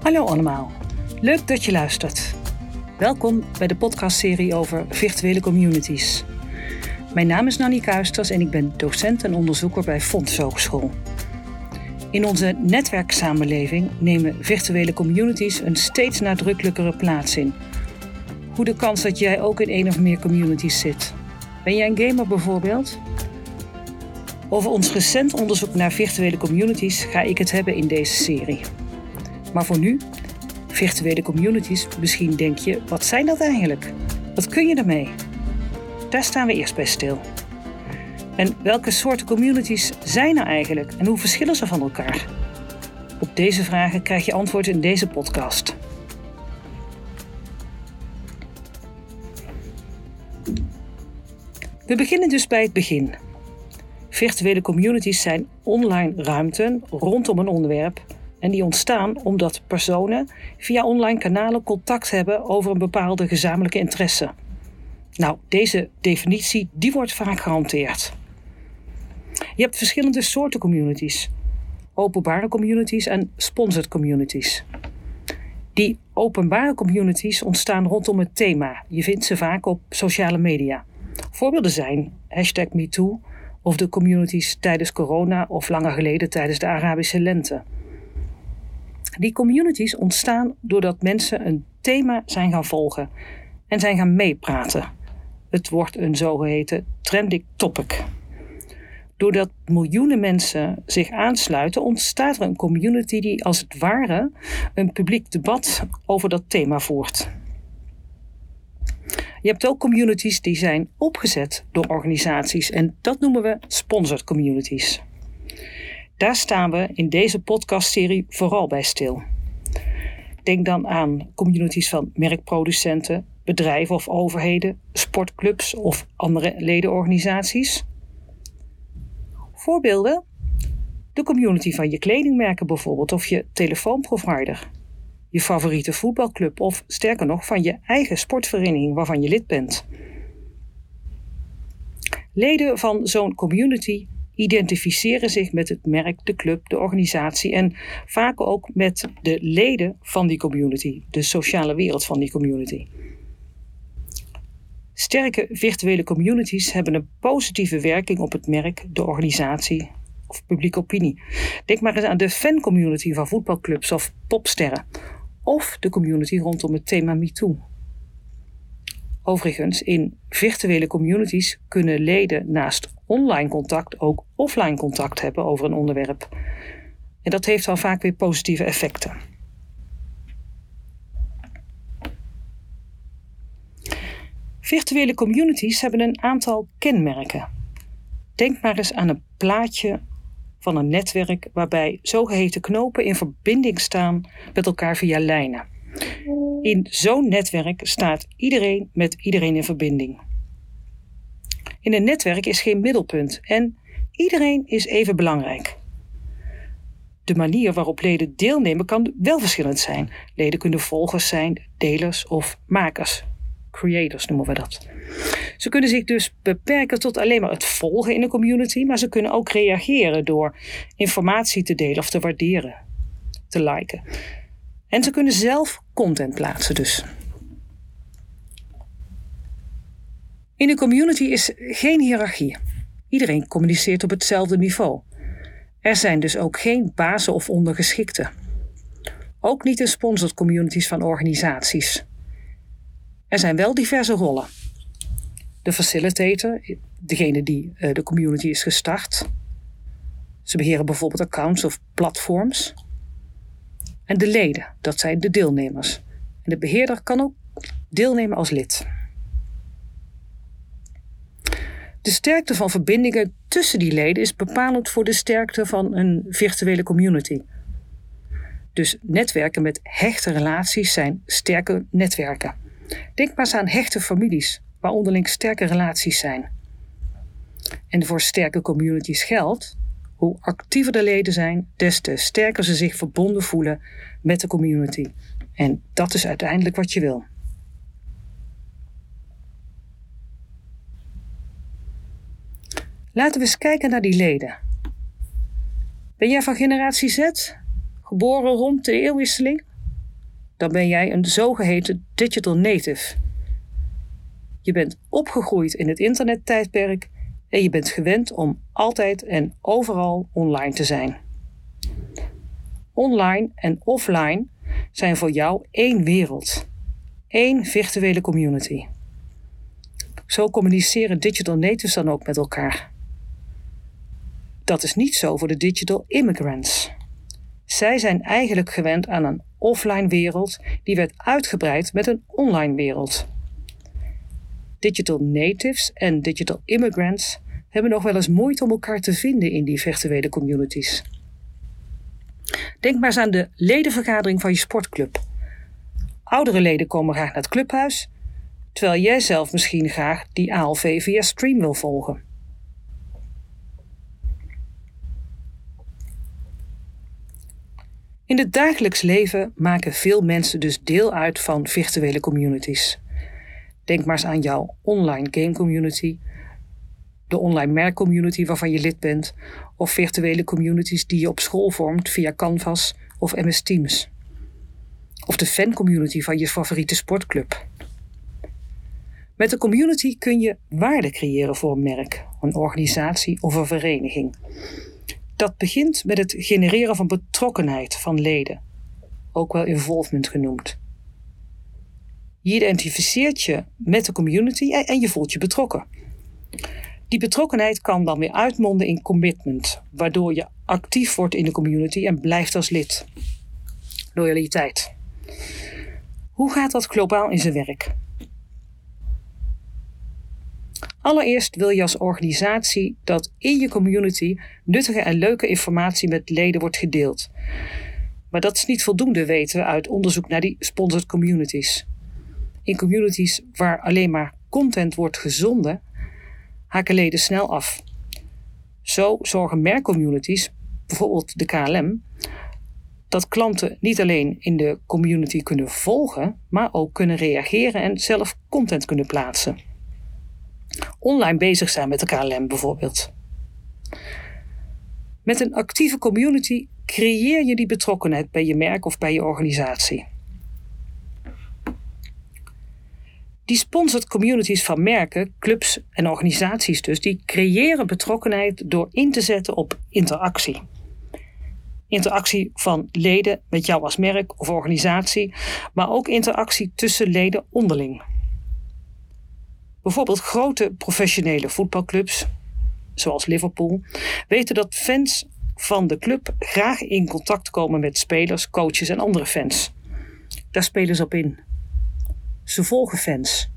Hallo allemaal, leuk dat je luistert. Welkom bij de podcastserie over virtuele communities. Mijn naam is Nanny Kuisters en ik ben docent en onderzoeker bij Fonds Hogeschool. In onze netwerksamenleving nemen virtuele communities een steeds nadrukkelijkere plaats in. Hoe de kans dat jij ook in één of meer communities zit. Ben jij een gamer bijvoorbeeld? Over ons recent onderzoek naar virtuele communities ga ik het hebben in deze serie. Maar voor nu, virtuele communities, misschien denk je, wat zijn dat eigenlijk? Wat kun je ermee? Daar staan we eerst bij stil. En welke soorten communities zijn er eigenlijk en hoe verschillen ze van elkaar? Op deze vragen krijg je antwoord in deze podcast. We beginnen dus bij het begin. Virtuele communities zijn online ruimten rondom een onderwerp en die ontstaan omdat personen via online kanalen contact hebben over een bepaalde gezamenlijke interesse. Nou, deze definitie die wordt vaak gehanteerd. Je hebt verschillende soorten communities. Openbare communities en sponsored communities. Die openbare communities ontstaan rondom het thema. Je vindt ze vaak op sociale media. Voorbeelden zijn hashtag MeToo of de communities tijdens corona of langer geleden tijdens de Arabische lente. Die communities ontstaan doordat mensen een thema zijn gaan volgen en zijn gaan meepraten. Het wordt een zogeheten trending topic. Doordat miljoenen mensen zich aansluiten, ontstaat er een community die als het ware een publiek debat over dat thema voert. Je hebt ook communities die zijn opgezet door organisaties en dat noemen we sponsored communities. Daar staan we in deze podcastserie vooral bij stil. Denk dan aan communities van merkproducenten, bedrijven of overheden, sportclubs of andere ledenorganisaties. Voorbeelden? De community van je kledingmerken bijvoorbeeld of je telefoonprovider. Je favoriete voetbalclub of sterker nog van je eigen sportvereniging waarvan je lid bent. Leden van zo'n community identificeren zich met het merk, de club, de organisatie en vaak ook met de leden van die community, de sociale wereld van die community. Sterke virtuele communities hebben een positieve werking op het merk, de organisatie of publieke opinie. Denk maar eens aan de fancommunity van voetbalclubs of popsterren. Of de community rondom het thema MeToo. Overigens, in virtuele communities kunnen leden naast online contact ook offline contact hebben over een onderwerp. En dat heeft dan vaak weer positieve effecten. Virtuele communities hebben een aantal kenmerken. Denk maar eens aan een plaatje van een netwerk waarbij zogeheten knopen in verbinding staan met elkaar via lijnen. In zo'n netwerk staat iedereen met iedereen in verbinding. In een netwerk is geen middelpunt en iedereen is even belangrijk. De manier waarop leden deelnemen kan wel verschillend zijn. Leden kunnen volgers zijn, delers of makers. Creators noemen we dat. Ze kunnen zich dus beperken tot alleen maar het volgen in een community, maar ze kunnen ook reageren door informatie te delen of te waarderen, te liken. En ze kunnen zelf content plaatsen dus. In een community is geen hiërarchie. Iedereen communiceert op hetzelfde niveau. Er zijn dus ook geen bazen of ondergeschikten. Ook niet in sponsored communities van organisaties. Er zijn wel diverse rollen. De facilitator, degene die uh, de community is gestart. Ze beheren bijvoorbeeld accounts of platforms. En de leden, dat zijn de deelnemers. En de beheerder kan ook deelnemen als lid. De sterkte van verbindingen tussen die leden is bepalend voor de sterkte van een virtuele community. Dus netwerken met hechte relaties zijn sterke netwerken. Denk maar eens aan hechte families, waar onderling sterke relaties zijn. En voor sterke communities geldt, hoe actiever de leden zijn, des te sterker ze zich verbonden voelen met de community. En dat is uiteindelijk wat je wil. Laten we eens kijken naar die leden. Ben jij van generatie Z? Geboren rond de eeuwwisseling? dan ben jij een zogeheten digital native. Je bent opgegroeid in het internettijdperk en je bent gewend om altijd en overal online te zijn. Online en offline zijn voor jou één wereld, één virtuele community. Zo communiceren digital natives dan ook met elkaar. Dat is niet zo voor de digital immigrants. Zij zijn eigenlijk gewend aan een offline wereld die werd uitgebreid met een online wereld. Digital natives en digital immigrants hebben nog wel eens moeite om elkaar te vinden in die virtuele communities. Denk maar eens aan de ledenvergadering van je sportclub. Oudere leden komen graag naar het clubhuis, terwijl jij zelf misschien graag die ALV via stream wil volgen. In het dagelijks leven maken veel mensen dus deel uit van virtuele communities. Denk maar eens aan jouw online game community, de online merkcommunity waarvan je lid bent, of virtuele communities die je op school vormt via Canvas of MS Teams. Of de fancommunity van je favoriete sportclub. Met een community kun je waarde creëren voor een merk, een organisatie of een vereniging. Dat begint met het genereren van betrokkenheid van leden, ook wel involvement genoemd. Je identificeert je met de community en je voelt je betrokken. Die betrokkenheid kan dan weer uitmonden in commitment, waardoor je actief wordt in de community en blijft als lid. Loyaliteit. Hoe gaat dat globaal in zijn werk? Allereerst wil je als organisatie dat in je community nuttige en leuke informatie met leden wordt gedeeld. Maar dat is niet voldoende, weten we uit onderzoek naar die sponsored communities. In communities waar alleen maar content wordt gezonden, haken leden snel af. Zo zorgen merkcommunities, bijvoorbeeld de KLM, dat klanten niet alleen in de community kunnen volgen, maar ook kunnen reageren en zelf content kunnen plaatsen. Online bezig zijn met de KLM bijvoorbeeld. Met een actieve community creëer je die betrokkenheid bij je merk of bij je organisatie. Die sponsored communities van merken, clubs en organisaties dus, die creëren betrokkenheid door in te zetten op interactie. Interactie van leden met jou als merk of organisatie, maar ook interactie tussen leden onderling. Bijvoorbeeld grote professionele voetbalclubs, zoals Liverpool, weten dat fans van de club graag in contact komen met spelers, coaches en andere fans. Daar spelen ze op in. Ze volgen fans.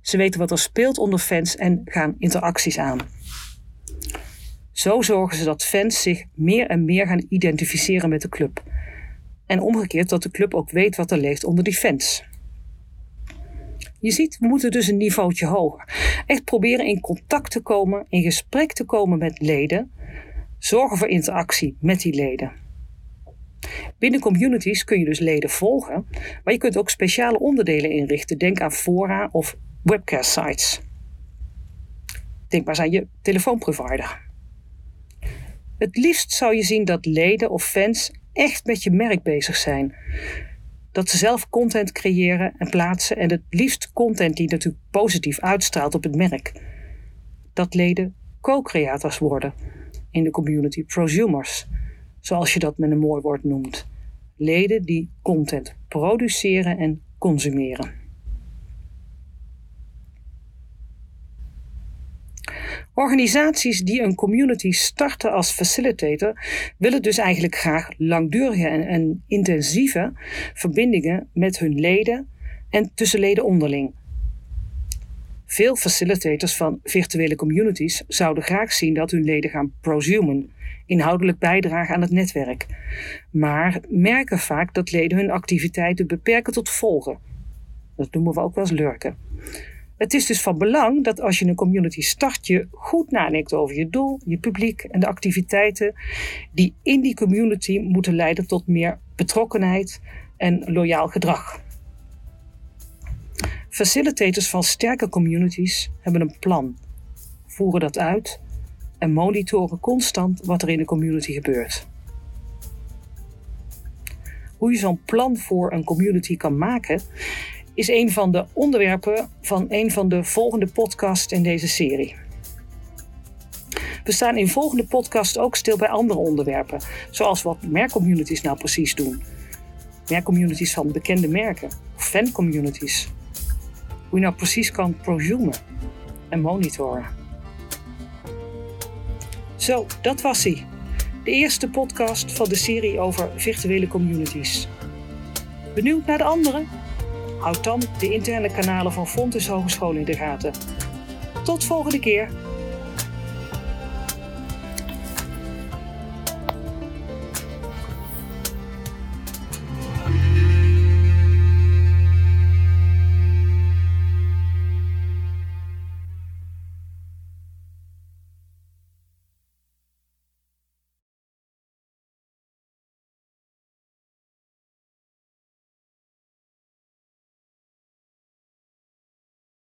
Ze weten wat er speelt onder fans en gaan interacties aan. Zo zorgen ze dat fans zich meer en meer gaan identificeren met de club. En omgekeerd dat de club ook weet wat er leeft onder die fans. Je ziet, we moeten dus een niveautje hoger. Echt proberen in contact te komen, in gesprek te komen met leden. Zorgen voor interactie met die leden. Binnen communities kun je dus leden volgen, maar je kunt ook speciale onderdelen inrichten. Denk aan fora of webcast sites. Denk maar aan je telefoonprovider. Het liefst zou je zien dat leden of fans echt met je merk bezig zijn. Dat ze zelf content creëren en plaatsen en het liefst content die natuurlijk positief uitstraalt op het merk. Dat leden co-creators worden in de community prosumers zoals je dat met een mooi woord noemt. Leden die content produceren en consumeren. Organisaties die een community starten als facilitator willen dus eigenlijk graag langdurige en, en intensieve verbindingen met hun leden en tussen leden onderling. Veel facilitators van virtuele communities zouden graag zien dat hun leden gaan prosumen, inhoudelijk bijdragen aan het netwerk. Maar merken vaak dat leden hun activiteiten beperken tot volgen. Dat noemen we ook wel eens lurken. Het is dus van belang dat als je een community start, je goed nadenkt over je doel, je publiek en de activiteiten die in die community moeten leiden tot meer betrokkenheid en loyaal gedrag. Facilitators van sterke communities hebben een plan, voeren dat uit en monitoren constant wat er in de community gebeurt. hoe je zo'n plan voor een community kan maken, is een van de onderwerpen van een van de volgende podcasts in deze serie. We staan in volgende podcast ook stil bij andere onderwerpen, zoals wat merkcommunities nou precies doen. Merkcommunities van bekende merken, of fancommunities. Hoe je nou precies kan prosumen en monitoren. Zo, dat was hij. De eerste podcast van de serie over virtuele communities. Benieuwd naar de andere? Houd dan de interne kanalen van Fontes Hogeschool in de gaten. Tot volgende keer!